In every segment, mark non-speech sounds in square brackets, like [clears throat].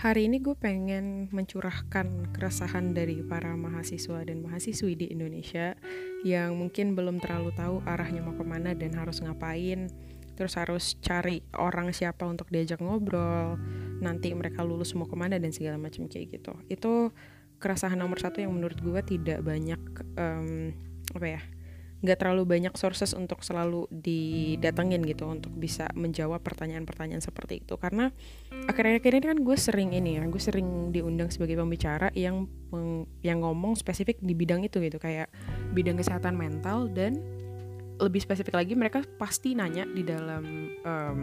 Hari ini gue pengen mencurahkan keresahan dari para mahasiswa dan mahasiswi di Indonesia yang mungkin belum terlalu tahu arahnya mau ke mana dan harus ngapain. Terus harus cari orang siapa untuk diajak ngobrol nanti mereka lulus mau ke mana dan segala macam kayak gitu. Itu keresahan nomor satu yang menurut gue tidak banyak um, apa ya nggak terlalu banyak sources untuk selalu didatengin gitu untuk bisa menjawab pertanyaan-pertanyaan seperti itu. Karena akhir-akhir ini kan gue sering ini ya gue sering diundang sebagai pembicara yang yang ngomong spesifik di bidang itu gitu. Kayak bidang kesehatan mental dan lebih spesifik lagi mereka pasti nanya di dalam um,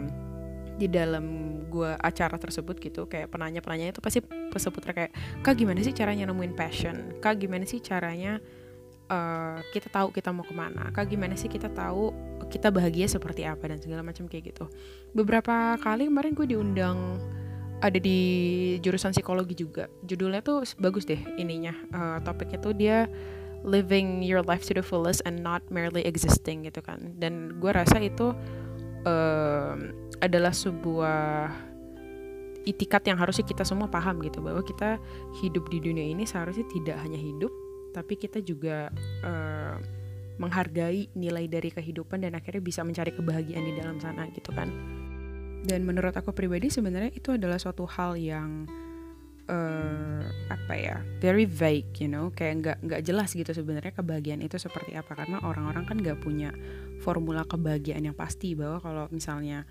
di dalam gue acara tersebut gitu. Kayak penanya penanya itu pasti seputar kayak kak gimana sih caranya nemuin passion? Kak gimana sih caranya uh, kita tahu kita mau ke mana. Kak gimana sih kita tahu kita bahagia seperti apa dan segala macam kayak gitu. Beberapa kali kemarin gue diundang ada di jurusan psikologi juga. Judulnya tuh bagus deh ininya. Uh, topiknya tuh dia living your life to the fullest and not merely existing gitu kan. Dan gue rasa itu uh, adalah sebuah itikat yang harusnya kita semua paham gitu bahwa kita hidup di dunia ini seharusnya tidak hanya hidup tapi kita juga uh, menghargai nilai dari kehidupan dan akhirnya bisa mencari kebahagiaan di dalam sana gitu kan. Dan menurut aku pribadi sebenarnya itu adalah suatu hal yang uh, apa ya very vague you know? Kayak nggak nggak jelas gitu sebenarnya kebahagiaan itu seperti apa. Karena orang-orang kan nggak punya formula kebahagiaan yang pasti bahwa kalau misalnya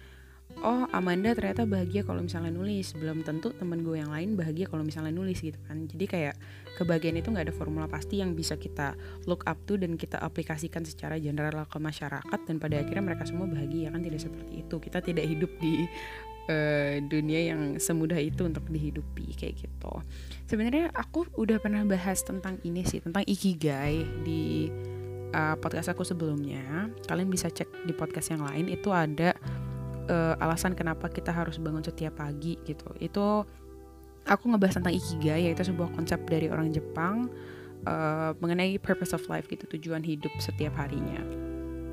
oh Amanda ternyata bahagia kalau misalnya nulis. Belum tentu temen gue yang lain bahagia kalau misalnya nulis gitu kan. Jadi kayak kebahagiaan itu nggak ada formula pasti yang bisa kita look up to dan kita aplikasikan secara general ke masyarakat dan pada akhirnya mereka semua bahagia kan? Tidak seperti itu. Kita tidak hidup di uh, dunia yang semudah itu untuk dihidupi kayak gitu. Sebenarnya aku udah pernah bahas tentang ini sih tentang ikigai di uh, podcast aku sebelumnya. Kalian bisa cek di podcast yang lain. Itu ada uh, alasan kenapa kita harus bangun setiap pagi gitu. Itu aku ngebahas tentang ikigai yaitu sebuah konsep dari orang Jepang uh, mengenai purpose of life gitu tujuan hidup setiap harinya.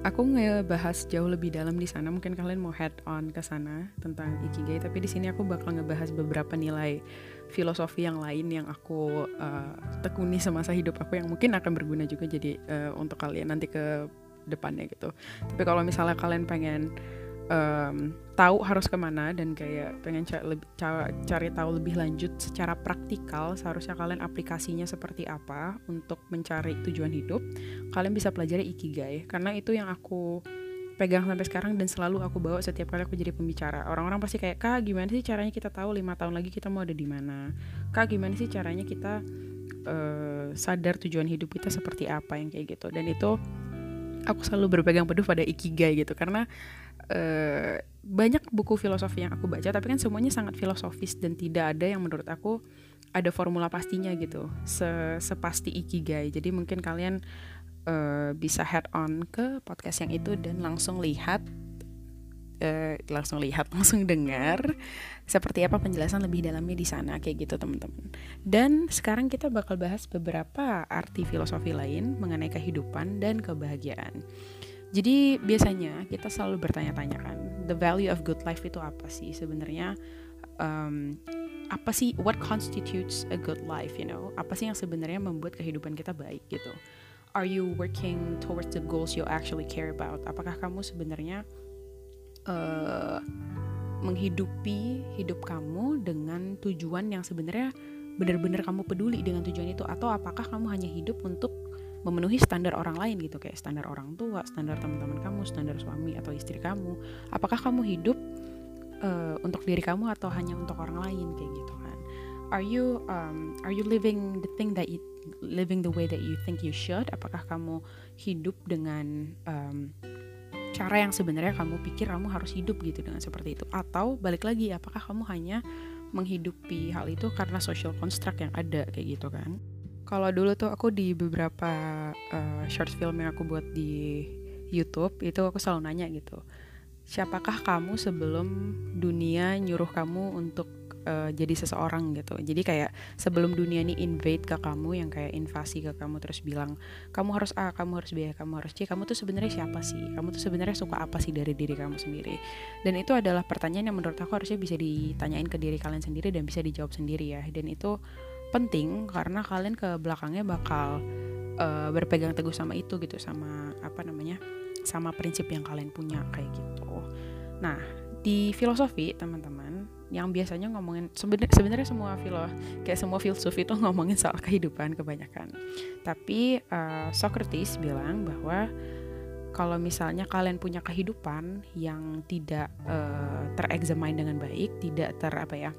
Aku ngebahas jauh lebih dalam di sana mungkin kalian mau head on ke sana tentang ikigai tapi di sini aku bakal ngebahas beberapa nilai filosofi yang lain yang aku uh, tekuni semasa hidup aku yang mungkin akan berguna juga jadi uh, untuk kalian nanti ke depannya gitu. Tapi kalau misalnya kalian pengen um, tahu harus ke mana dan kayak pengen cari, lebih, cari tahu lebih lanjut secara praktikal seharusnya kalian aplikasinya seperti apa untuk mencari tujuan hidup kalian bisa pelajari ikigai. Karena itu yang aku pegang sampai sekarang dan selalu aku bawa setiap kali aku jadi pembicara. Orang-orang pasti kayak kak gimana sih caranya kita tahu lima tahun lagi kita mau ada di mana? Kak gimana sih caranya kita uh, sadar tujuan hidup kita seperti apa? Yang kayak gitu. Dan itu aku selalu berpegang penuh pada ikigai gitu. Karena uh, banyak buku filosofi yang aku baca tapi kan semuanya sangat filosofis dan tidak ada yang menurut aku ada formula pastinya gitu se sepasti ikigai. Jadi mungkin kalian uh, bisa head on ke podcast yang itu dan langsung lihat uh, langsung lihat [laughs] langsung dengar seperti apa penjelasan lebih dalamnya di sana kayak gitu teman-teman. Dan sekarang kita bakal bahas beberapa arti filosofi lain mengenai kehidupan dan kebahagiaan jadi biasanya kita selalu bertanya-tanya kan, the value of good life itu apa sih sebenarnya? Um, apa sih what constitutes a good life, you know? Apa sih yang sebenarnya membuat kehidupan kita baik gitu? Are you working towards the goals you actually care about? Apakah kamu sebenarnya uh, menghidupi hidup kamu dengan tujuan yang sebenarnya benar-benar kamu peduli dengan tujuan itu atau apakah kamu hanya hidup untuk memenuhi standar orang lain gitu kayak standar orang tua, standar teman-teman kamu, standar suami atau istri kamu. Apakah kamu hidup uh, untuk diri kamu atau hanya untuk orang lain kayak gitu kan? Are you um, are you living the thing that you living the way that you think you should? Apakah kamu hidup dengan um, cara yang sebenarnya kamu pikir kamu harus hidup gitu dengan seperti itu atau balik lagi apakah kamu hanya menghidupi hal itu karena social construct yang ada kayak gitu kan? Kalau dulu tuh aku di beberapa uh, short film yang aku buat di YouTube itu aku selalu nanya gitu. Siapakah kamu sebelum dunia nyuruh kamu untuk uh, jadi seseorang? Gitu. Jadi kayak sebelum dunia ini invade ke kamu yang kayak invasi ke kamu terus bilang kamu harus A kamu harus B kamu harus C kamu tuh sebenarnya siapa sih? Kamu tuh sebenarnya suka apa sih dari diri kamu sendiri? Dan itu adalah pertanyaan yang menurut aku harusnya bisa ditanyain ke diri kalian sendiri dan bisa dijawab sendiri ya. Dan itu penting karena kalian ke belakangnya bakal uh, berpegang teguh sama itu gitu sama apa namanya sama prinsip yang kalian punya kayak gitu. Nah di filosofi teman-teman yang biasanya ngomongin sebenarnya semua filo kayak semua filsuf itu [laughs] ngomongin soal kehidupan kebanyakan. Tapi uh, Socrates bilang bahwa kalau misalnya kalian punya kehidupan yang tidak uh, terexamine dengan baik tidak ter apa ya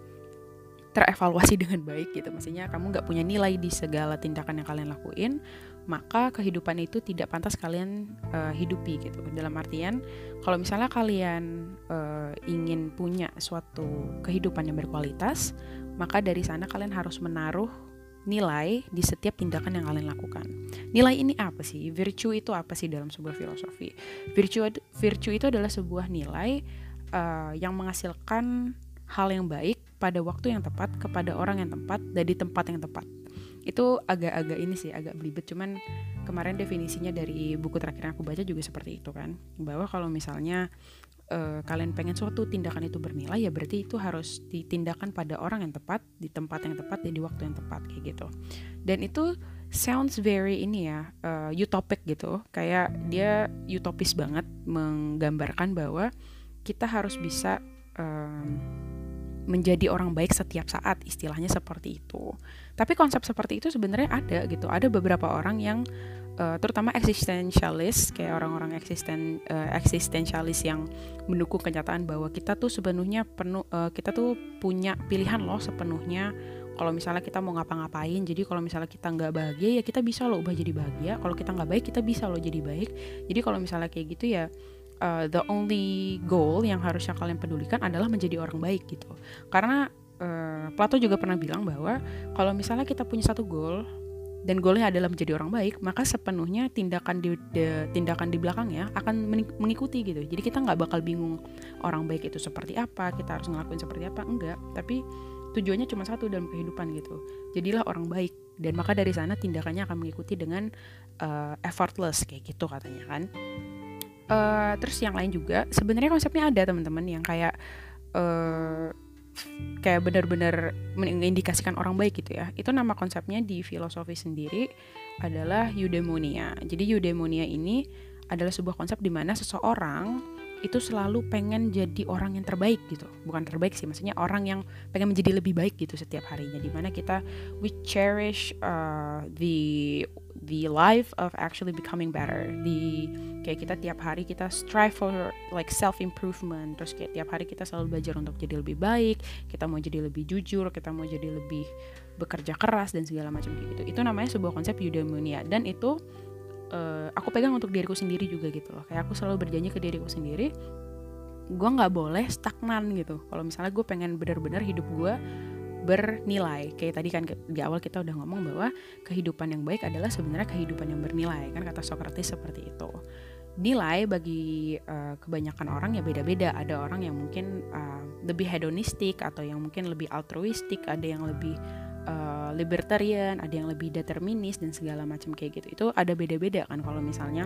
terevaluasi dengan baik gitu maksudnya kamu nggak punya nilai di segala tindakan yang kalian lakuin maka kehidupan itu tidak pantas kalian uh, hidupi gitu. Dalam artian kalau misalnya kalian uh, ingin punya suatu kehidupan yang berkualitas, maka dari sana kalian harus menaruh nilai di setiap tindakan yang kalian lakukan. Nilai ini apa sih? Virtue itu apa sih dalam sebuah filosofi? Virtue virtue itu adalah sebuah nilai uh, yang menghasilkan hal yang baik pada waktu yang tepat kepada orang yang tepat dan di tempat yang tepat. Itu agak-agak ini sih agak belibet. Cuman kemarin definisinya dari buku terakhir yang aku baca juga seperti itu kan. Bahwa kalau misalnya uh, kalian pengen suatu tindakan itu bernilai ya berarti itu harus ditindakan pada orang yang tepat di tempat yang tepat dan di waktu yang tepat kayak gitu. Dan itu sounds very ini ya uh, utopic gitu. Kayak dia utopis banget menggambarkan bahwa kita harus bisa um, menjadi orang baik setiap saat istilahnya seperti itu. Tapi konsep seperti itu sebenarnya ada gitu. Ada beberapa orang yang uh, terutama eksistensialis kayak orang-orang eksisten uh, eksistensialis yang mendukung kenyataan bahwa kita tuh sepenuhnya penuh uh, kita tuh punya pilihan loh sepenuhnya. Kalau misalnya kita mau ngapa-ngapain jadi kalau misalnya kita nggak bahagia ya kita bisa loh ubah jadi bahagia. Kalau kita nggak baik kita bisa loh jadi baik. Jadi kalau misalnya kayak gitu ya uh, the only goal yang harusnya kalian pedulikan adalah menjadi orang baik gitu. Karena uh, Plato juga pernah bilang bahwa kalau misalnya kita punya satu goal dan goalnya adalah menjadi orang baik maka sepenuhnya tindakan di de, tindakan di belakangnya akan mengikuti gitu. Jadi kita nggak bakal bingung orang baik itu seperti apa kita harus ngelakuin seperti apa enggak. Tapi tujuannya cuma satu dalam kehidupan gitu. Jadilah orang baik. Dan maka dari sana tindakannya akan mengikuti dengan uh, effortless kayak gitu katanya kan uh, terus yang lain juga. Sebenarnya konsepnya ada teman-teman yang kayak uh, kayak benar-benar mengindikasikan orang baik gitu ya. Itu nama konsepnya di filosofi sendiri adalah eudaimonia. Jadi eudaimonia ini adalah sebuah konsep di mana seseorang itu selalu pengen jadi orang yang terbaik gitu. Bukan terbaik sih maksudnya orang yang pengen menjadi lebih baik gitu setiap harinya. Di mana kita we cherish uh, the the life of actually becoming better. Di kayak kita tiap hari kita strive for like self improvement terus kayak tiap hari kita selalu belajar untuk jadi lebih baik kita mau jadi lebih jujur kita mau jadi lebih bekerja keras dan segala macam gitu. Itu namanya sebuah konsep eudaimonia. Dan itu uh, aku pegang untuk diriku sendiri juga gitu loh. Kayak aku selalu berjanji ke diriku sendiri gue nggak boleh stagnan gitu. Kalau misalnya gue pengen benar-benar hidup gue bernilai. Kayak tadi kan di awal kita udah ngomong bahwa kehidupan yang baik adalah sebenarnya kehidupan yang bernilai kan kata Socrates seperti itu. Nilai bagi uh, kebanyakan orang ya beda-beda. Ada orang yang mungkin uh, lebih hedonistik atau yang mungkin lebih altruistik, ada yang lebih uh, libertarian, ada yang lebih determinis dan segala macam kayak gitu. Itu ada beda-beda kan kalau misalnya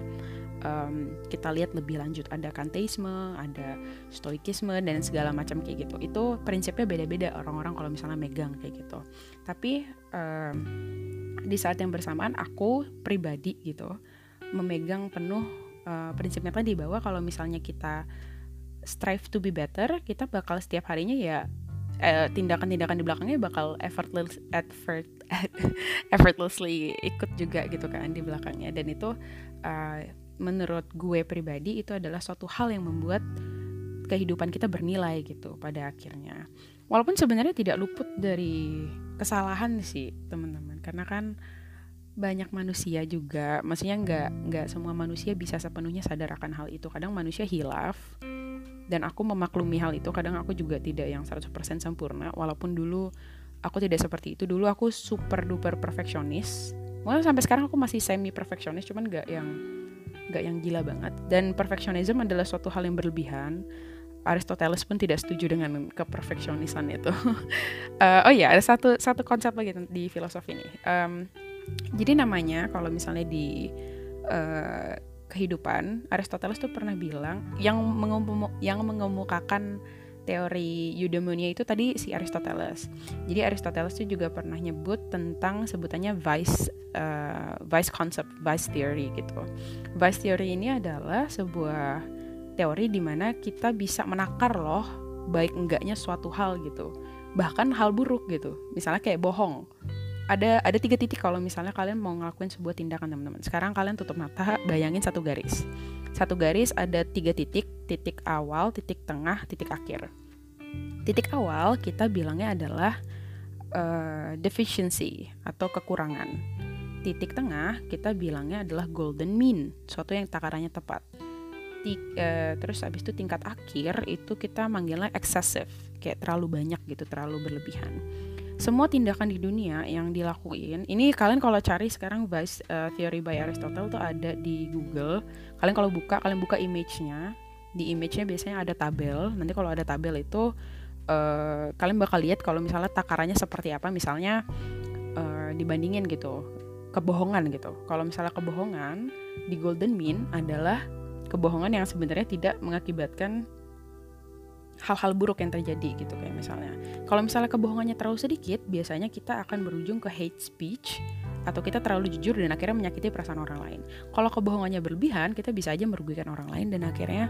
um, kita lihat lebih lanjut ada kanteisme, ada stoikisme dan segala macam kayak gitu. Itu prinsipnya beda-beda orang-orang kalau misalnya megang kayak gitu. Tapi um, di saat yang bersamaan aku pribadi gitu memegang penuh uh, prinsipnya tadi bahwa kalau misalnya kita strive to be better, kita bakal setiap harinya ya tindakan tindakan-tindakan di belakangnya bakal effortless effort [laughs] effortlessly ikut juga gitu kan di belakangnya dan itu uh, menurut gue pribadi itu adalah suatu hal yang membuat kehidupan kita bernilai gitu pada akhirnya. Walaupun sebenarnya tidak luput dari kesalahan sih teman-teman, karena kan banyak manusia juga, maksudnya nggak nggak semua manusia bisa sepenuhnya sadar akan hal itu. Kadang manusia hilaf dan aku memaklumi hal itu. Kadang aku juga tidak yang 100% sempurna, walaupun dulu aku tidak seperti itu. Dulu aku super duper perfeksionis. Mungkin sampai sekarang aku masih semi perfeksionis, cuman nggak yang gak yang gila banget dan perfectionism adalah suatu hal yang berlebihan Aristoteles pun tidak setuju dengan keperfeksionisan itu. uh, [laughs] oh iya, ada satu satu konsep lagi di filosofi ini. Um, jadi namanya kalau misalnya di uh, kehidupan, Aristoteles tuh pernah bilang yang mengumum, yang mengemukakan teori eudaimonia itu tadi si Aristoteles. Jadi Aristoteles itu juga pernah nyebut tentang sebutannya vice uh, vice concept, vice theory gitu. Vice theory ini adalah sebuah teori di mana kita bisa menakar loh baik enggaknya suatu hal gitu. Bahkan hal buruk gitu. Misalnya kayak bohong. Ada ada tiga titik kalau misalnya kalian mau ngelakuin sebuah tindakan teman-teman. Sekarang kalian tutup mata, bayangin satu garis satu garis ada tiga titik, titik awal, titik tengah, titik akhir. Titik awal kita bilangnya adalah uh, deficiency atau kekurangan. Titik tengah kita bilangnya adalah golden mean, suatu yang takarannya tepat. Tik, uh, terus abis itu tingkat akhir itu kita manggilnya excessive, kayak terlalu banyak gitu, terlalu berlebihan semua tindakan di dunia yang dilakuin ini kalian kalau cari sekarang vice uh, theory by Aristotle tuh ada di Google. Kalian kalau buka kalian buka image-nya. Di image-nya biasanya ada tabel. Nanti kalau ada tabel itu uh, kalian bakal lihat kalau misalnya takarannya seperti apa. Misalnya uh, dibandingin gitu kebohongan gitu. Kalau misalnya kebohongan di golden mean adalah kebohongan yang sebenarnya tidak mengakibatkan hal-hal buruk yang terjadi gitu kayak misalnya. Kalau misalnya kebohongannya terlalu sedikit biasanya kita akan berujung ke hate speech atau kita terlalu jujur dan akhirnya menyakiti perasaan orang lain. Kalau kebohongannya berlebihan kita bisa aja merugikan orang lain dan akhirnya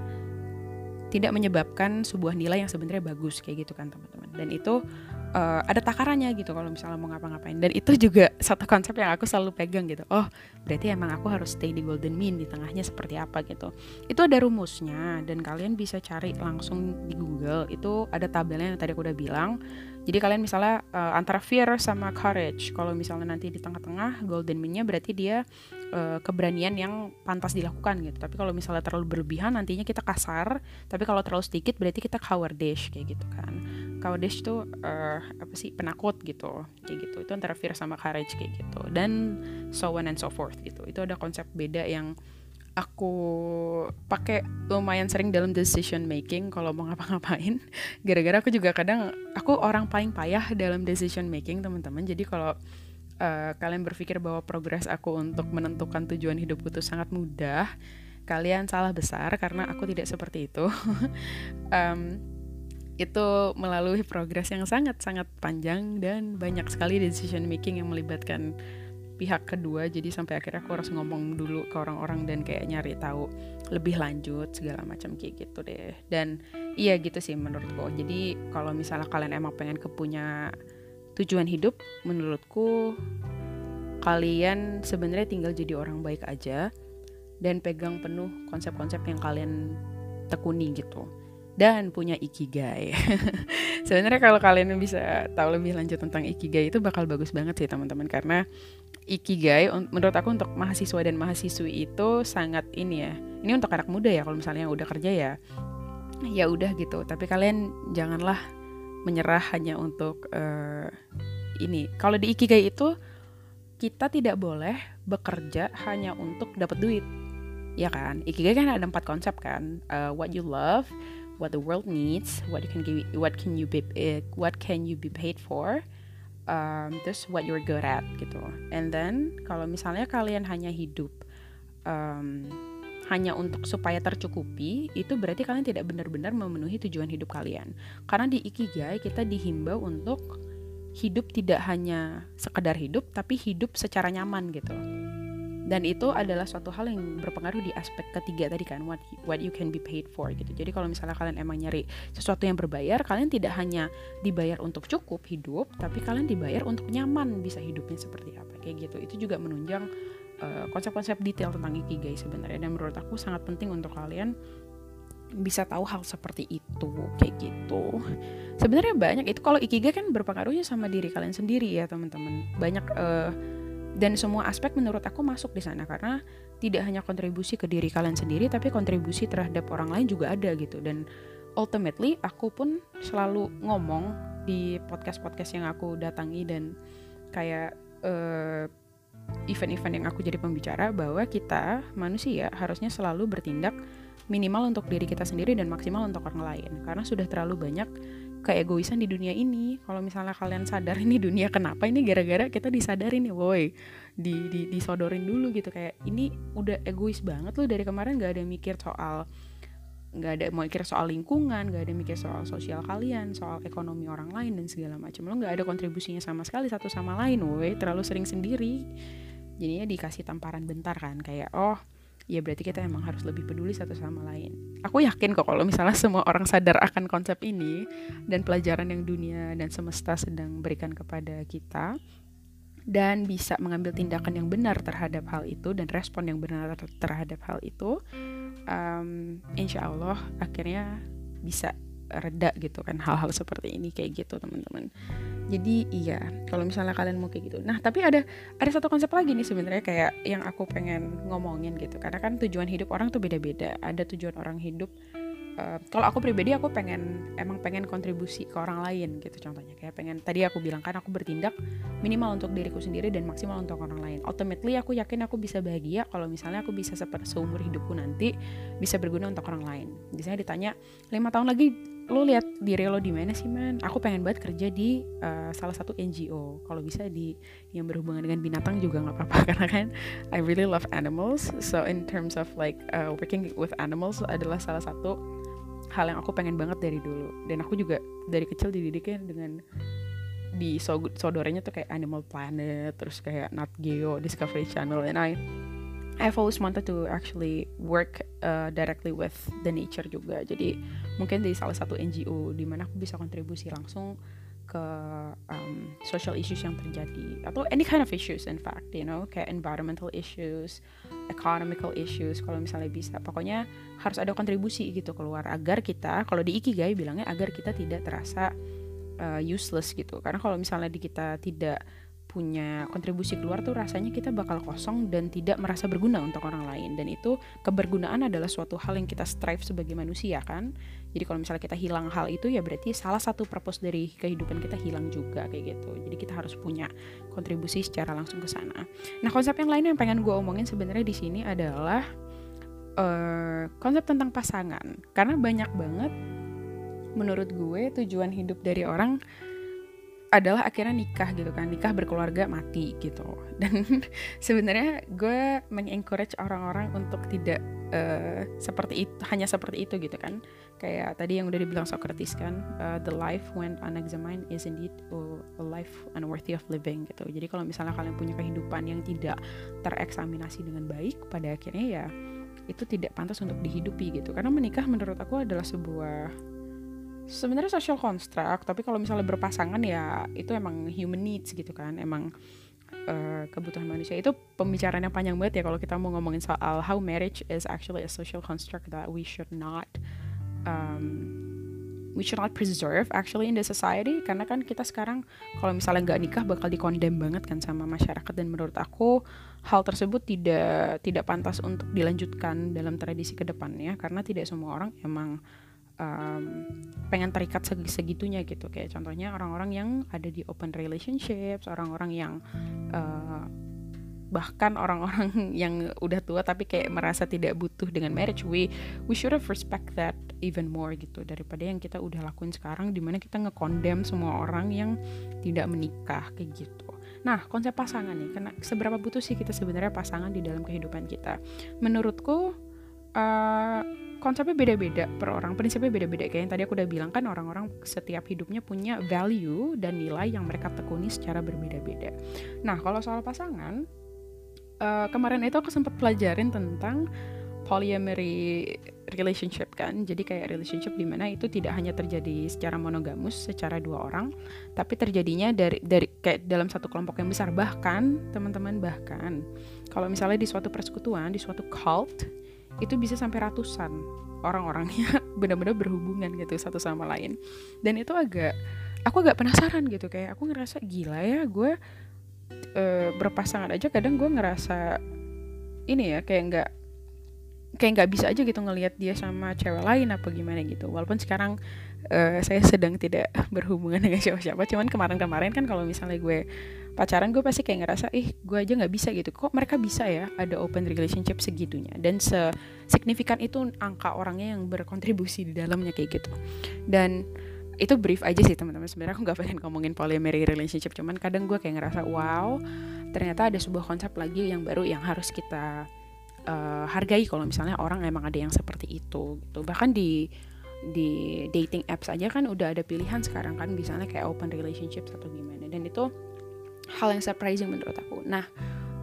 tidak menyebabkan sebuah nilai yang sebenarnya bagus kayak gitu kan teman-teman. Dan itu uh, ada takarannya gitu kalau misalnya mau ngapa-ngapain. Dan itu juga satu konsep yang aku selalu pegang gitu. Oh berarti emang aku harus stay di golden mean di tengahnya seperti apa gitu. Itu ada rumusnya dan kalian bisa cari langsung di Google. Itu ada tabelnya yang tadi aku udah bilang jadi kalian misalnya uh, antara fear sama courage. Kalau misalnya nanti di tengah-tengah golden mean-nya berarti dia uh, keberanian yang pantas dilakukan gitu. Tapi kalau misalnya terlalu berlebihan nantinya kita kasar. Tapi kalau terlalu sedikit berarti kita cowardice kayak gitu kan. Cowardice itu uh, apa sih penakut gitu. Kayak gitu. Itu antara fear sama courage kayak gitu. Dan so on and so forth gitu. Itu ada konsep beda yang aku pakai lumayan sering dalam decision making kalau mau ngapa-ngapain. [laughs] Gara-gara aku juga kadang aku orang paling payah dalam decision making teman-teman. Jadi kalau uh, kalian berpikir bahwa progres aku untuk menentukan tujuan hidupku itu sangat mudah kalian salah besar karena aku tidak seperti itu. [laughs] Um, itu melalui progres yang sangat-sangat panjang dan banyak sekali decision making yang melibatkan pihak kedua jadi sampai akhirnya aku harus ngomong dulu ke orang-orang dan kayak nyari tahu lebih lanjut segala macam kayak gitu deh. Dan iya gitu sih menurutku. Jadi kalau misalnya kalian emang pengen kepunya tujuan hidup menurutku kalian sebenarnya tinggal jadi orang baik aja dan pegang penuh konsep-konsep yang kalian tekuni gitu. Dan punya ikigai. [laughs] Sebenarnya kalau kalian bisa tahu lebih lanjut tentang ikigai itu bakal bagus banget sih teman-teman. Karena ikigai menurut aku untuk mahasiswa dan mahasiswi itu sangat ini ya. Ini untuk anak muda ya kalau misalnya udah kerja ya ya udah gitu. Tapi kalian janganlah menyerah hanya untuk uh, ini. Kalau di ikigai itu kita tidak boleh bekerja hanya untuk dapat duit ya kan ikigai kan ada empat konsep kan uh, what you love what the world needs, what you can give, what can you be, uh, what can you be paid for, um, terus what you're good at gitu. And then kalau misalnya kalian hanya hidup um, hanya untuk supaya tercukupi, itu berarti kalian tidak benar-benar memenuhi tujuan hidup kalian. Karena di ikigai kita dihimbau untuk hidup tidak hanya sekedar hidup, tapi hidup secara nyaman gitu dan itu adalah suatu hal yang berpengaruh di aspek ketiga tadi kan what what you can be paid for gitu. Jadi kalau misalnya kalian emang nyari sesuatu yang berbayar kalian tidak hanya dibayar untuk cukup hidup tapi kalian dibayar untuk nyaman bisa hidupnya seperti apa kayak gitu. Itu juga menunjang uh, konsep-konsep detail tentang ikigai sebenarnya. Dan menurut aku sangat penting untuk kalian bisa tahu hal seperti itu kayak gitu. Sebenarnya banyak itu kalau ikigai kan berpengaruhnya sama diri kalian sendiri ya teman-teman. Banyak uh, dan semua aspek menurut aku masuk di sana karena tidak hanya kontribusi ke diri kalian sendiri tapi kontribusi terhadap orang lain juga ada gitu. Dan ultimately aku pun selalu ngomong di podcast-podcast yang aku datangi dan kayak uh, event-event yang aku jadi pembicara bahwa kita manusia harusnya selalu bertindak minimal untuk diri kita sendiri dan maksimal untuk orang lain. Karena sudah terlalu banyak keegoisan di dunia ini. Kalau misalnya kalian sadar ini dunia kenapa ini gara-gara kita disadarin nih woi? Di, di disodorin dulu gitu. Kayak ini udah egois banget loh dari kemarin. Gak ada mikir soal nggak ada mau mikir soal lingkungan nggak ada mikir soal sosial kalian soal ekonomi orang lain dan segala macam. Lo nggak ada kontribusinya sama sekali satu sama lain woi. Terlalu sering sendiri. Jadinya dikasih tamparan bentar kan. Kayak oh ya berarti kita emang harus lebih peduli satu sama lain. Aku yakin kok kalau misalnya [laughs] semua orang sadar akan konsep ini dan pelajaran yang dunia dan semesta sedang berikan kepada kita dan bisa mengambil tindakan yang benar terhadap hal itu dan respon yang benar terhadap hal itu um, insya Allah akhirnya bisa reda gitu kan hal-hal seperti ini kayak gitu teman-teman. Jadi iya kalau misalnya kalian mau kayak gitu. Nah tapi ada ada satu konsep lagi nih sebenarnya kayak yang aku pengen ngomongin gitu. Karena kan tujuan hidup orang tuh beda-beda. Ada tujuan orang hidup uh, kalau aku pribadi aku pengen emang pengen kontribusi ke orang lain gitu contohnya. Kayak pengen tadi aku bilang kan aku bertindak minimal untuk diriku sendiri dan maksimal untuk orang lain. Ultimately aku yakin aku bisa bahagia kalau misalnya aku bisa seperti seumur hidupku nanti bisa berguna untuk orang lain. Biasanya ditanya lima tahun lagi lo lihat diri lo di mana sih man? Aku pengen banget kerja di uh, salah satu NGO kalau bisa di yang berhubungan dengan binatang juga nggak apa-apa [laughs] karena kan I really love animals. So in terms of like uh, working with animals adalah salah satu hal yang aku pengen banget dari dulu. Dan aku juga dari kecil dididiknya dengan di sodorenya tuh kayak Animal Planet terus kayak Nat Geo Discovery Channel and I I've always wanted to actually work uh, directly with the nature juga. Jadi mungkin di salah satu NGO di mana aku bisa kontribusi langsung ke um, social issues yang terjadi. Atau any kind of issues in fact you know kayak environmental issues economical issues kalau misalnya bisa. Pokoknya harus ada kontribusi gitu keluar agar kita kalau di ikigai bilangnya agar kita tidak terasa uh, useless gitu. Karena kalau misalnya di kita tidak punya kontribusi keluar tuh rasanya kita bakal kosong dan tidak merasa berguna untuk orang lain. Dan itu kebergunaan adalah suatu hal yang kita strive sebagai manusia kan? Jadi kalau misalnya kita hilang hal itu ya berarti salah satu purpose dari kehidupan kita hilang juga kayak gitu. Jadi kita harus punya kontribusi secara langsung ke sana. Nah konsep yang lain yang pengen gue omongin sebenarnya di sini adalah uh, konsep tentang pasangan. Karena banyak banget menurut gue tujuan hidup dari orang adalah akhirnya nikah gitu kan. Nikah berkeluarga mati gitu. [laughs] Dan sebenarnya gue mengencourage orang-orang untuk tidak uh, seperti itu hanya seperti itu gitu kan. Kayak tadi yang udah dibilang Socrates kan uh, the life when unexamined is indeed a life unworthy of living gitu. Jadi kalau misalnya kalian punya kehidupan yang tidak tereksaminasi dengan baik pada akhirnya ya itu tidak pantas untuk dihidupi gitu. Karena menikah menurut aku adalah sebuah sebenarnya social construct tapi kalau misalnya berpasangan ya itu emang human needs gitu kan emang uh, kebutuhan manusia. Itu pembicaraan yang panjang banget ya kalau kita mau ngomongin soal how marriage is actually a social construct that we should not um, we should not preserve actually in the society. Karena kan kita sekarang kalau misalnya nggak nikah bakal dikondem banget kan sama masyarakat. Dan menurut aku hal tersebut tidak tidak pantas untuk dilanjutkan dalam tradisi ke depannya karena tidak semua orang emang um, pengen terikat seg segitunya gitu. Kayak contohnya orang-orang yang ada di open relationships orang-orang yang uh, bahkan orang-orang [laughs] yang udah tua tapi kayak merasa tidak butuh dengan marriage we we should have respect that even more gitu. Daripada yang kita udah lakuin sekarang di mana kita ngekondem semua orang yang tidak menikah kayak gitu. Nah konsep pasangan nih. Karena seberapa butuh sih kita sebenarnya pasangan di dalam kehidupan kita? Menurutku uh, konsepnya beda-beda per orang, prinsipnya beda-beda. Kayak yang tadi aku udah bilang kan orang-orang setiap hidupnya punya value dan nilai yang mereka tekuni secara berbeda-beda. Nah kalau soal pasangan, uh, kemarin itu aku sempat pelajarin tentang polyamory relationship kan. Jadi kayak relationship di mana itu tidak hanya terjadi secara monogamus secara dua orang tapi terjadinya dari dari kayak dalam satu kelompok yang besar. Bahkan teman-teman bahkan kalau misalnya di suatu persekutuan di suatu cult itu bisa sampai ratusan orang-orangnya [laughs] benar-benar berhubungan gitu satu sama lain. Dan itu agak aku agak penasaran gitu kayak aku ngerasa gila ya gue uh, berpasangan aja kadang gue ngerasa ini ya kayak nggak kayak nggak bisa aja gitu ngelihat dia sama cewek lain apa gimana gitu. Walaupun sekarang uh, saya sedang tidak [laughs] berhubungan dengan siapa-siapa cuman kemarin-kemarin kan kalau misalnya gue pacaran gue pasti kayak ngerasa ih gue aja nggak bisa gitu. Kok mereka bisa ya ada open relationship segitunya? Dan se signifikan itu angka orangnya yang berkontribusi di dalamnya kayak gitu. Dan itu brief aja sih teman-teman. Sebenarnya aku nggak pengen ngomongin polyamory relationship cuman kadang gue kayak ngerasa wow ternyata ada sebuah konsep lagi yang baru yang harus kita uh, hargai kalau misalnya orang emang ada yang seperti itu gitu. Bahkan di di dating apps aja kan udah ada pilihan sekarang kan misalnya kayak open relationship atau gimana. Dan itu hal yang surprising menurut aku. Nah,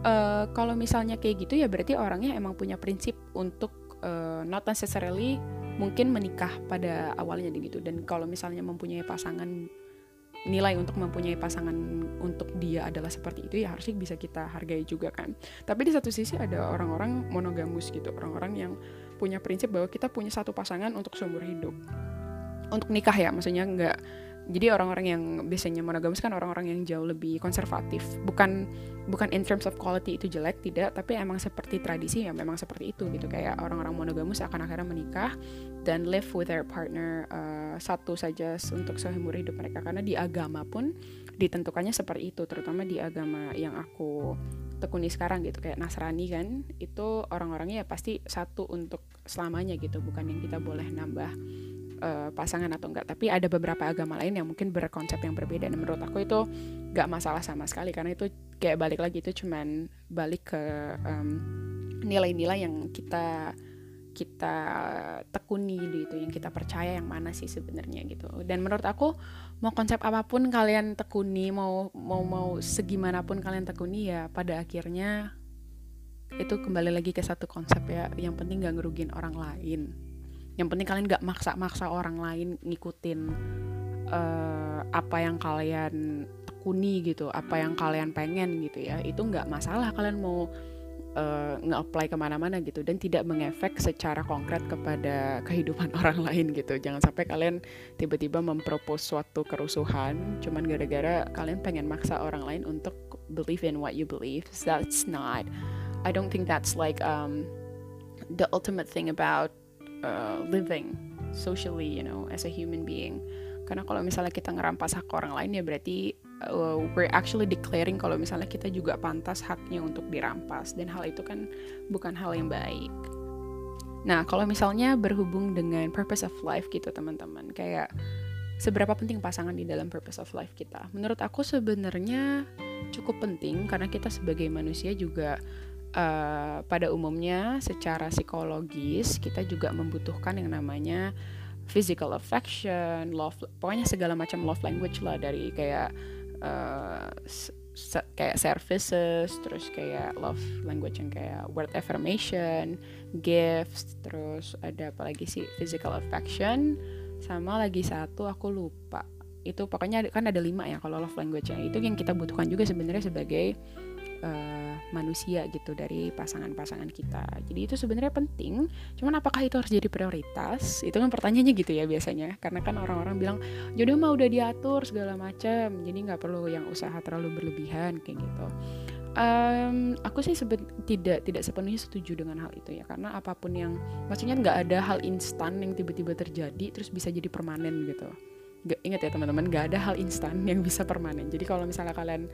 uh, kalau misalnya kayak gitu ya berarti orangnya emang punya prinsip untuk uh, not necessarily mungkin menikah pada awalnya gitu. Dan kalau misalnya mempunyai pasangan nilai untuk mempunyai pasangan untuk dia adalah seperti itu ya harusnya bisa kita hargai juga kan. Tapi di satu sisi ada orang-orang monogamus gitu, orang-orang yang punya prinsip bahwa kita punya satu pasangan untuk seumur hidup. Untuk nikah ya, maksudnya nggak jadi orang-orang yang biasanya monogamus kan orang-orang yang jauh lebih konservatif. Bukan bukan in terms of quality itu jelek tidak. Tapi emang seperti tradisi ya memang seperti itu gitu. Kayak orang-orang monogamus akan akhirnya menikah dan live with their partner uh, satu saja untuk seumur hidup mereka. Karena di agama pun ditentukannya seperti itu terutama di agama yang aku tekuni sekarang gitu kayak Nasrani kan itu orang-orangnya ya pasti satu untuk selamanya gitu bukan yang kita boleh nambah uh, pasangan atau enggak. Tapi ada beberapa agama lain yang mungkin berkonsep yang berbeda dan menurut aku itu gak masalah sama sekali karena itu kayak balik lagi itu cuman balik ke nilai-nilai um, yang kita kita tekuni gitu yang kita percaya yang mana sih sebenarnya gitu. Dan menurut aku mau konsep apa pun kalian tekuni mau mau mau segimanapun kalian tekuni ya pada akhirnya itu kembali lagi ke satu konsep ya. Yang penting gak ngerugiin orang lain. Yang penting kalian gak maksa-maksa orang lain ngikutin uh, apa yang kalian tekuni gitu apa yang kalian pengen gitu ya. Itu nggak masalah kalian mau uh, nge-apply ke mana-mana gitu dan tidak mengefek secara konkret kepada kehidupan [laughs] orang lain gitu. Jangan sampai kalian tiba-tiba mempropos suatu kerusuhan cuman gara-gara kalian pengen maksa orang lain untuk believe in what you believe. That's not I don't think that's like um, the ultimate thing about uh, living socially you know as a human being. Karena kalau misalnya kita ngerampas hak orang lain ya berarti uh, we're actually declaring kalau misalnya kita juga pantas haknya untuk dirampas dan hal itu kan bukan hal yang baik. Nah, kalau misalnya berhubung dengan purpose of life gitu teman-teman, kayak seberapa penting pasangan di dalam purpose of life kita? Menurut aku sebenarnya cukup penting karena kita sebagai manusia juga uh, pada umumnya secara psikologis kita juga membutuhkan yang namanya physical affection, love, pokoknya segala macam love language lah dari kayak uh, se kayak services, terus kayak love language yang kayak word affirmation, gifts, terus ada apa lagi sih physical affection, sama lagi satu aku lupa. Itu pokoknya kan ada lima ya kalau love language yang itu yang kita butuhkan juga sebenarnya sebagai uh, manusia gitu dari pasangan-pasangan kita. Jadi itu sebenarnya penting. Cuman apakah itu harus jadi prioritas? Itu kan pertanyaannya gitu ya biasanya. Karena kan orang-orang bilang jodoh mah udah diatur segala macam. Jadi nggak perlu yang usaha terlalu berlebihan kayak gitu. Um, aku sih seben tidak tidak sepenuhnya setuju dengan hal itu ya karena apa pun yang maksudnya nggak ada hal instan yang tiba-tiba terjadi terus bisa jadi permanen gitu gak, ingat ya teman-teman gak ada hal instan yang bisa permanen jadi kalau misalnya kalian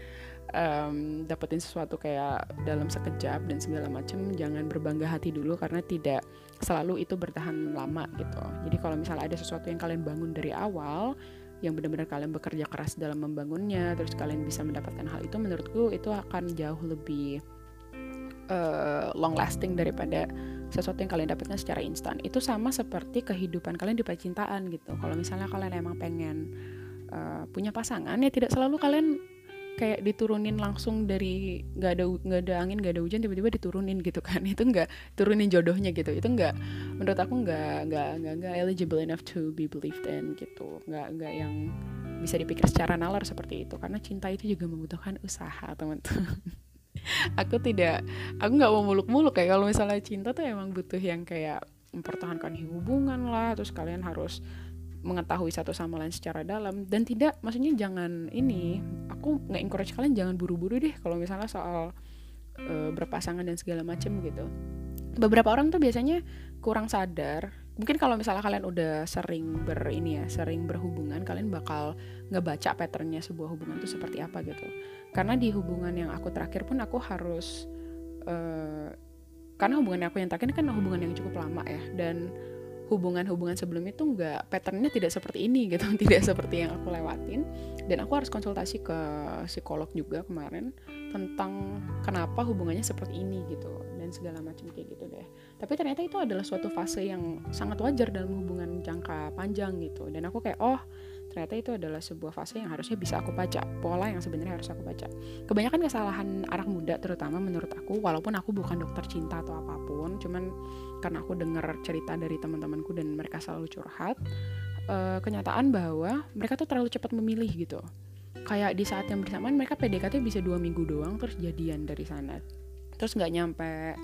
um, dapetin sesuatu kayak dalam sekejap dan segala macam jangan berbangga hati dulu karena tidak selalu itu bertahan lama gitu. Jadi kalau misalnya ada sesuatu yang kalian bangun dari awal yang benar-benar kalian bekerja keras dalam membangunnya terus kalian bisa mendapatkan hal itu menurutku itu akan jauh lebih uh, long lasting daripada sesuatu yang kalian dapatkan secara instan. Itu sama seperti kehidupan kalian di percintaan gitu. Kalau misalnya kalian emang pengen uh, punya pasangan ya tidak selalu kalian kayak diturunin langsung dari nggak ada nggak ada angin nggak ada hujan tiba-tiba diturunin gitu kan. [laughs] Itu nggak turunin jodohnya gitu. Itu nggak menurut aku nggak nggak nggak nggak eligible enough to be believed in gitu. Nggak nggak yang bisa dipikir secara nalar seperti itu. Karena cinta itu juga membutuhkan usaha teman-teman. [laughs] Aku tidak aku nggak mau muluk-muluk kayak kalau misalnya cinta tuh emang butuh yang kayak mempertahankan hubungan lah terus kalian harus mengetahui satu sama lain secara dalam. Dan tidak maksudnya jangan ini aku nggak encourage kalian jangan buru-buru deh kalau misalnya soal uh, berpasangan dan segala macem gitu. Beberapa orang tuh biasanya kurang sadar. Mungkin kalau misalnya kalian udah sering ber ini ya sering berhubungan kalian bakal ngebaca patternnya sebuah hubungan itu seperti apa gitu. Karena di hubungan yang aku terakhir pun aku harus uh, karena hubungan aku yang terakhir kan hubungan yang cukup lama ya. Dan hubungan-hubungan sebelumnya tuh nggak patternnya tidak seperti ini gitu [laughs] tidak seperti yang aku lewatin. Dan aku harus konsultasi ke psikolog juga kemarin tentang kenapa hubungannya seperti ini gitu dan segala macam kayak gitu deh. Tapi ternyata itu adalah suatu fase yang sangat wajar dalam hubungan jangka panjang gitu. Dan aku kayak oh ternyata itu adalah sebuah fase yang harusnya bisa aku baca pola yang sebenarnya harus aku baca. Kebanyakan kesalahan anak muda terutama menurut aku walaupun aku bukan dokter cinta atau apa pun cuman karena aku dengar cerita dari teman-temanku dan mereka selalu curhat uh, kenyataan bahwa mereka tuh terlalu cepat memilih gitu. Kayak di saat yang bersamaan mereka PDKT bisa dua minggu doang terus jadian dari sana. Terus nggak nyampe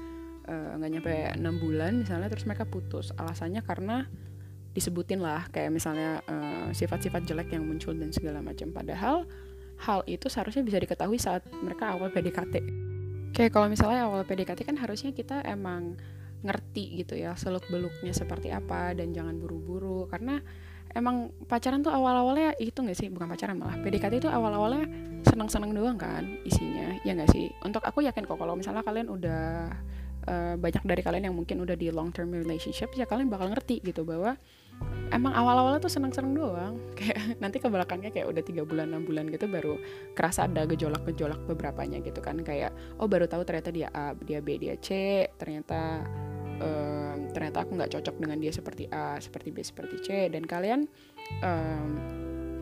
eh, nggak uh, nyampe enam bulan misalnya terus mereka putus. Alasannya karena disebutin lah kayak misalnya eh, sifat-sifat jelek yang muncul dan segala macam. Padahal hal itu seharusnya bisa diketahui saat mereka awal PDKT kayak kalau misalnya awal PDKT kan harusnya kita emang ngerti gitu ya seluk beluknya seperti apa dan jangan buru-buru. Karena emang pacaran tuh awal-awalnya itu nggak sih? Bukan pacaran malah. PDKT itu awal-awalnya senang-senang doang kan isinya ya nggak sih? Untuk aku yakin kok kalau misalnya kalian udah uh, banyak dari kalian yang mungkin udah di long term relationship ya kalian bakal ngerti gitu bahwa emang awal-awalnya tuh seneng-seneng doang. [laughs] Kayak nanti ke belakangnya kayak udah tiga bulan enam bulan gitu baru kerasa ada gejolak-gejolak beberapanya gitu kan. Kayak oh baru tahu ternyata dia A dia B dia C ternyata um, ternyata aku nggak cocok dengan dia seperti A seperti B seperti C. Dan kalian um,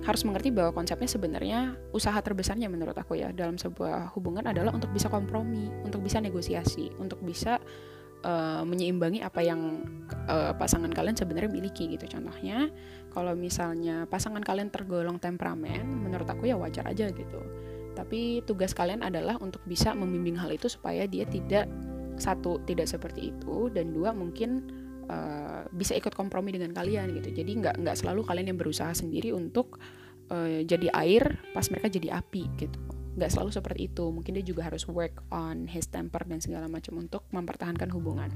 harus mengerti bahwa konsepnya sebenarnya usaha terbesarnya menurut aku ya dalam sebuah hubungan adalah untuk bisa kompromi, untuk bisa negosiasi, untuk bisa uh, menyeimbangi apa yang uh, pasangan kalian sebenarnya miliki gitu. Contohnya, kalau misalnya pasangan kalian tergolong temperamen, menurut aku ya wajar aja gitu. Tapi tugas kalian adalah untuk bisa membimbing hal itu supaya dia tidak satu tidak seperti itu dan dua mungkin uh, bisa ikut kompromi dengan kalian gitu. Jadi nggak nggak selalu kalian yang berusaha sendiri untuk uh, jadi air pas mereka jadi api gitu. Nggak selalu seperti itu. Mungkin dia juga harus work on his temper dan segala macam untuk mempertahankan hubungan.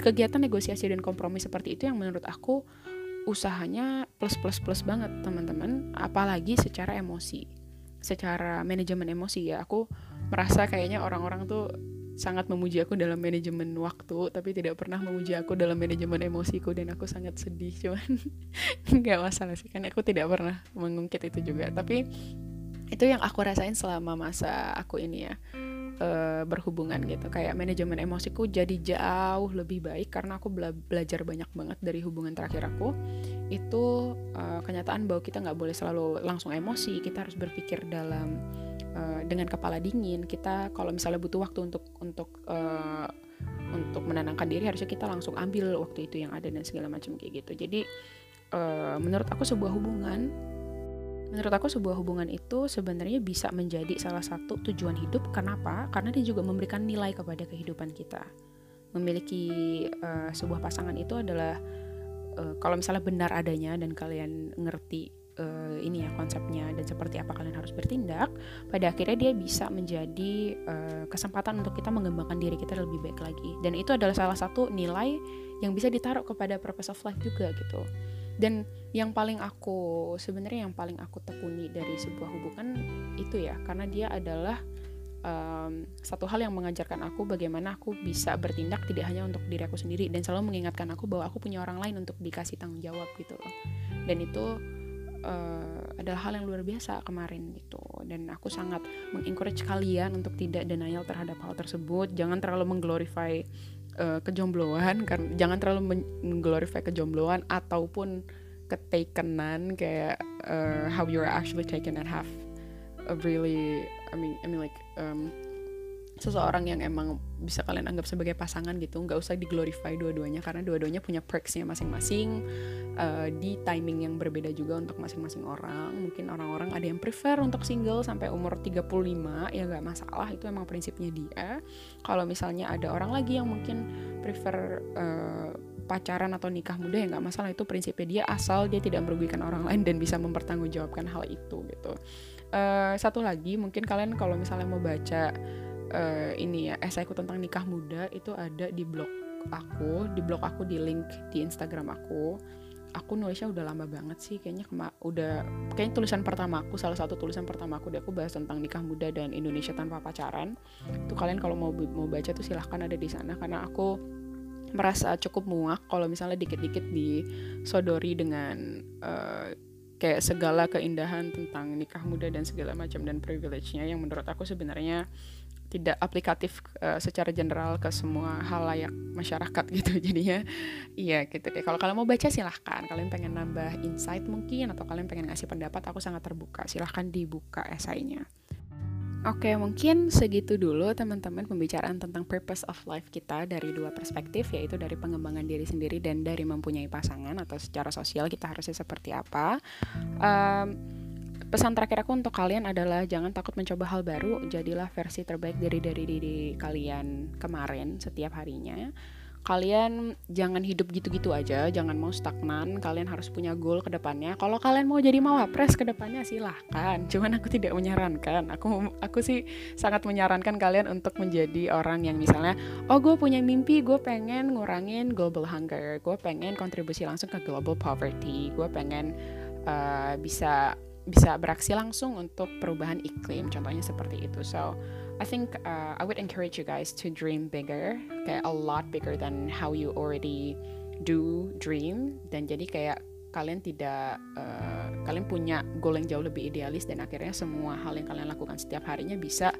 Kegiatan negosiasi dan kompromi seperti itu yang menurut aku usahanya plus plus plus banget teman-teman. Apalagi secara emosi. Secara manajemen emosi ya. Aku merasa kayaknya orang-orang tuh sangat memuji aku dalam manajemen waktu tapi tidak pernah memuji aku dalam manajemen emosiku dan aku sangat sedih cuman [laughs] nggak masalah sih kan aku tidak pernah mengungkit itu juga. Tapi itu yang aku rasain selama masa aku ini ya uh, berhubungan gitu. Kayak manajemen emosiku jadi jauh lebih baik karena aku bela belajar banyak banget dari hubungan terakhir aku. Itu uh, kenyataan bahwa kita nggak boleh selalu langsung emosi kita harus berpikir dalam uh, dengan kepala dingin. Kita kalau misalnya butuh waktu untuk untuk uh, untuk menenangkan diri harusnya kita langsung ambil waktu itu yang ada dan segala macam kayak gitu. Jadi uh, menurut aku sebuah hubungan menurut aku sebuah hubungan itu sebenarnya bisa menjadi salah satu tujuan hidup. Kenapa? Karena dia juga memberikan nilai kepada kehidupan kita. Memiliki uh, sebuah pasangan itu adalah uh, kalau misalnya benar adanya dan kalian ngerti uh, ini ya konsepnya dan seperti apa kalian harus bertindak pada akhirnya dia bisa menjadi uh, kesempatan untuk kita mengembangkan diri kita lebih baik lagi. Dan itu adalah salah satu nilai yang bisa ditaruh kepada purpose of life juga gitu. Dan yang paling aku sebenarnya yang paling aku tekuni dari sebuah hubungan itu ya karena dia adalah um, satu hal yang mengajarkan aku bagaimana aku bisa bertindak tidak hanya untuk diri aku sendiri dan selalu mengingatkan aku bahwa aku punya orang lain untuk dikasih tanggung jawab gitu loh. Dan itu uh, adalah hal yang luar biasa kemarin gitu. Dan aku sangat mengencourage kalian untuk tidak denial terhadap hal tersebut. Jangan terlalu mengglorify uh, kejombloan kan? Jangan terlalu mengglorify kejombloan ataupun ketakenan kayak uh, how you're actually taken and have a really I mean I mean like um, seseorang yang emang bisa kalian anggap sebagai pasangan gitu nggak usah diglorify dua-duanya karena dua-duanya punya perksnya masing-masing uh, di timing yang berbeda juga untuk masing-masing orang. Mungkin orang-orang ada yang prefer untuk single sampai umur 35 ya nggak masalah itu emang prinsipnya dia. Kalau misalnya ada orang lagi yang mungkin prefer uh, pacaran atau nikah muda ya nggak masalah itu prinsipnya dia asal dia tidak merugikan orang lain dan bisa mempertanggungjawabkan hal itu gitu. Uh, satu lagi mungkin kalian kalau misalnya mau baca uh, ini ya esaiku tentang nikah muda itu ada di blog aku di blog aku di link di Instagram aku. Aku nulisnya udah lama banget sih kayaknya kema udah kayaknya tulisan pertama aku salah satu tulisan pertama aku deh aku bahas tentang nikah muda dan Indonesia tanpa pacaran. Tuh kalian kalau mau mau baca tuh silahkan ada di sana karena aku merasa cukup muak kalau misalnya dikit-dikit disodori dengan uh, kayak segala keindahan tentang nikah muda dan segala macam dan privilege-nya yang menurut aku sebenarnya tidak aplikatif uh, secara general ke semua hal layak masyarakat [laughs] gitu jadinya. Iya gitu deh. Kalau kalian mau baca silahkan. Kalian pengen nambah insight mungkin atau kalian pengen ngasih pendapat aku sangat terbuka. Silahkan dibuka esainya. Oke, mungkin segitu dulu teman-teman pembicaraan tentang purpose of life kita dari dua perspektif, yaitu dari pengembangan diri sendiri dan dari mempunyai pasangan atau secara sosial kita harusnya seperti apa. Um, pesan terakhir aku untuk kalian adalah jangan takut mencoba hal baru. Jadilah versi terbaik dari dari diri kalian kemarin setiap harinya. Kalian jangan hidup gitu-gitu aja jangan mau stagnan. Kalian harus punya goal ke depannya. Kalau kalian mau jadi mawapres ke depannya silahkan. Cuman aku tidak menyarankan. Aku aku sih sangat menyarankan kalian untuk menjadi orang yang misalnya oh gue punya mimpi gue pengen ngurangin global hunger. Gue pengen kontribusi langsung ke global poverty. Gue pengen uh, bisa bisa beraksi langsung untuk perubahan iklim contohnya seperti itu. So I think uh, I would encourage you guys to dream bigger kayak a lot bigger than how you already do dream. Dan jadi kayak kalian tidak uh, kalian punya goal yang jauh lebih idealis dan akhirnya semua hal yang kalian lakukan setiap harinya bisa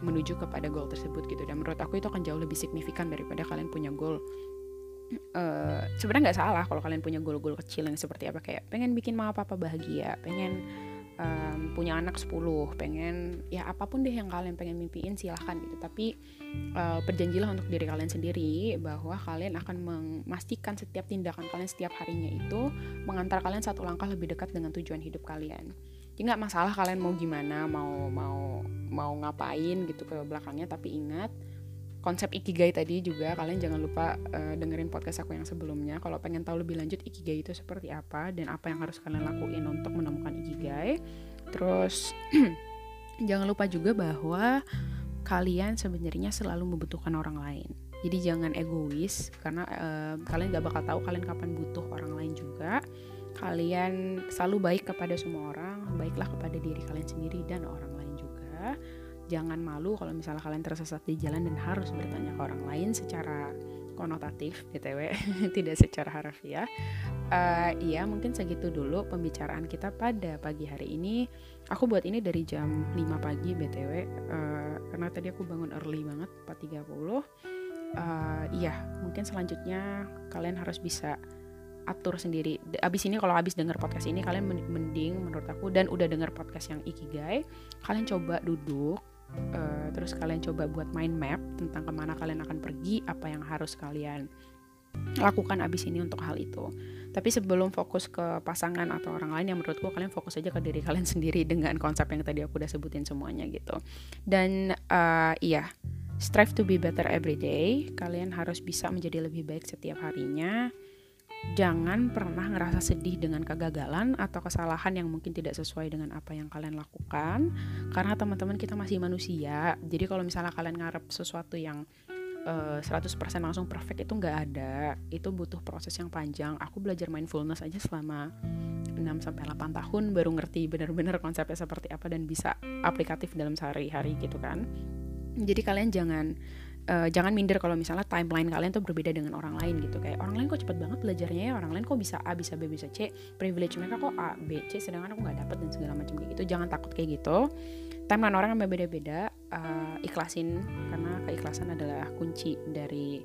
menuju kepada goal tersebut gitu. Dan menurut aku itu akan jauh lebih signifikan daripada kalian punya goal. Uh, sebenarnya nggak salah kalau kalian punya goal-goal kecil yang seperti apa kayak pengen bikin mama papa bahagia pengen um, punya anak 10 pengen ya apa pun deh yang kalian pengen mimpiin silahkan gitu. Tapi uh, perjanjilah untuk diri kalian sendiri bahwa kalian akan memastikan setiap tindakan kalian setiap harinya itu mengantar kalian satu langkah lebih dekat dengan tujuan hidup kalian. Jadi nggak masalah kalian mau gimana mau mau mau ngapain gitu ke belakangnya tapi ingat konsep ikigai tadi juga kalian jangan lupa uh, dengerin podcast aku yang sebelumnya. Kalau pengen tahu lebih lanjut ikigai itu seperti apa dan apa yang harus kalian lakuin untuk menemukan ikigai. Terus [clears throat] jangan lupa juga bahwa kalian sebenarnya selalu membutuhkan orang lain. Jadi jangan egois karena uh, kalian gak bakal tahu kalian kapan butuh orang lain juga. Kalian selalu baik kepada semua orang baiklah kepada diri kalian sendiri dan orang lain juga jangan malu kalau misalnya kalian tersesat di jalan dan harus bertanya ke orang lain secara konotatif btw [laughs] tidak secara harfiah. Uh, iya mungkin segitu dulu pembicaraan kita pada pagi hari ini. Aku buat ini dari jam 5 pagi btw uh, eh, karena tadi aku bangun early banget 4.30 uh, iya mungkin selanjutnya kalian harus bisa atur sendiri. Abis ini kalau abis denger podcast ini kalian mending menurut aku dan udah denger podcast yang ikigai, kalian coba duduk uh, terus kalian coba buat mind map tentang ke mana kalian akan pergi apa yang harus kalian lakukan abis ini untuk hal itu. Tapi sebelum fokus ke pasangan atau orang lain yang menurutku kalian fokus aja ke diri kalian [laughs] sendiri dengan konsep yang tadi aku udah sebutin semuanya gitu. Dan uh, iya strive to be better every day. Kalian harus bisa menjadi lebih baik setiap harinya jangan pernah ngerasa sedih dengan kegagalan atau kesalahan yang mungkin tidak sesuai dengan apa yang kalian lakukan. Karena teman-teman kita masih manusia jadi kalau misalnya kalian ngarep sesuatu yang uh, eh, 100% langsung perfect itu nggak ada. Itu butuh proses yang panjang. Aku belajar mindfulness aja selama 6 sampai 8 tahun baru ngerti benar-benar konsepnya seperti apa dan bisa aplikatif dalam sehari-hari gitu kan. Jadi kalian jangan uh, jangan minder kalau misalnya timeline kalian tuh berbeda dengan orang lain gitu. Kayak orang lain kok cepet banget belajarnya ya orang lain kok bisa A bisa B bisa C. Privilege mereka kok A B C sedangkan aku nggak dapet dan segala macam kayak gitu. Jangan takut kayak gitu. Timeline orang yang berbeda-beda uh, ikhlasin karena keikhlasan adalah kunci dari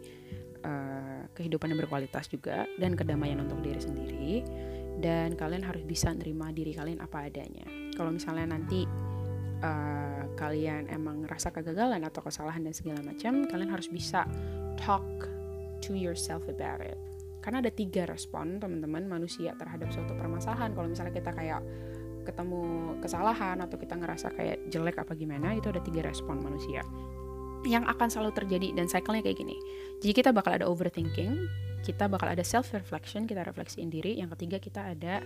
uh, kehidupan yang berkualitas juga dan kedamaian untuk diri sendiri. Dan kalian harus bisa nerima diri kalian apa adanya. Kalau misalnya nanti uh, kalian emang ngerasa kegagalan atau kesalahan dan segala macam, kalian harus bisa talk to yourself about it. Karena ada tiga respon teman-teman manusia terhadap suatu permasalahan. Kalau misalnya kita kayak ketemu kesalahan atau kita ngerasa kayak jelek apa gimana, itu ada tiga respon manusia yang akan selalu terjadi dan cycle-nya kayak gini. Jadi kita bakal ada overthinking, kita bakal ada self reflection, kita refleksiin diri. Yang ketiga kita ada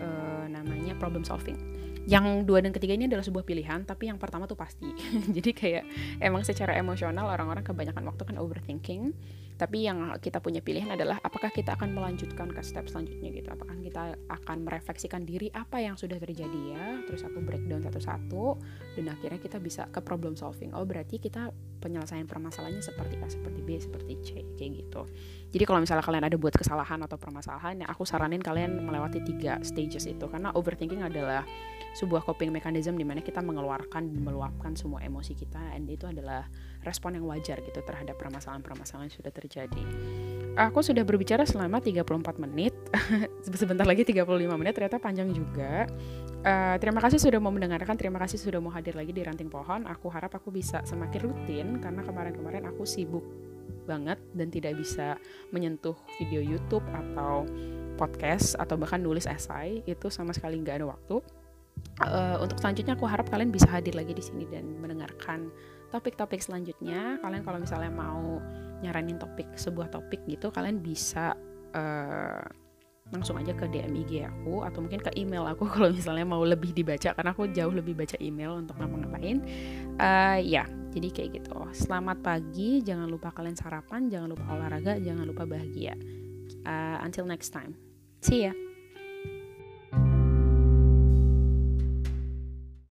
uh, namanya problem solving yang dua dan ketiga ini adalah sebuah pilihan tapi yang pertama tuh pasti. [laughs] Jadi kayak emang secara emosional orang-orang kebanyakan waktu kan overthinking tapi yang kita punya pilihan adalah apakah kita akan melanjutkan ke step selanjutnya gitu. Apakah kita akan merefleksikan diri apa yang sudah terjadi ya terus aku breakdown satu-satu dan akhirnya kita bisa ke problem solving. Oh berarti kita penyelesaian permasalahannya seperti A seperti B seperti C kayak gitu. Jadi kalau misalnya kalian ada buat kesalahan atau permasalahan ya aku saranin kalian melewati tiga stages itu. Karena overthinking adalah sebuah coping mechanism di mana kita mengeluarkan dan meluapkan semua emosi kita and itu adalah respon yang wajar gitu terhadap permasalahan-permasalahan yang sudah terjadi. Aku sudah berbicara selama 34 menit. [laughs] Sebentar lagi 35 menit ternyata panjang juga. Uh, terima kasih sudah mau mendengarkan, terima kasih sudah mau hadir lagi di Ranting Pohon. Aku harap aku bisa semakin rutin karena kemarin-kemarin aku sibuk banget dan tidak bisa menyentuh video YouTube atau podcast atau bahkan nulis esai itu sama sekali nggak ada waktu uh, untuk selanjutnya aku harap kalian bisa hadir lagi di sini dan mendengarkan topik-topik selanjutnya. Kalian kalau misalnya mau nyaranin topik sebuah topik gitu, kalian bisa uh, langsung aja ke DM IG aku atau mungkin ke email aku [laughs] kalau misalnya mau lebih dibaca karena aku jauh lebih baca email untuk ngapa-ngapain. Uh, ya, jadi kayak gitu. Selamat pagi, jangan lupa kalian sarapan, jangan lupa olahraga, jangan lupa bahagia. Uh, until next time. See ya.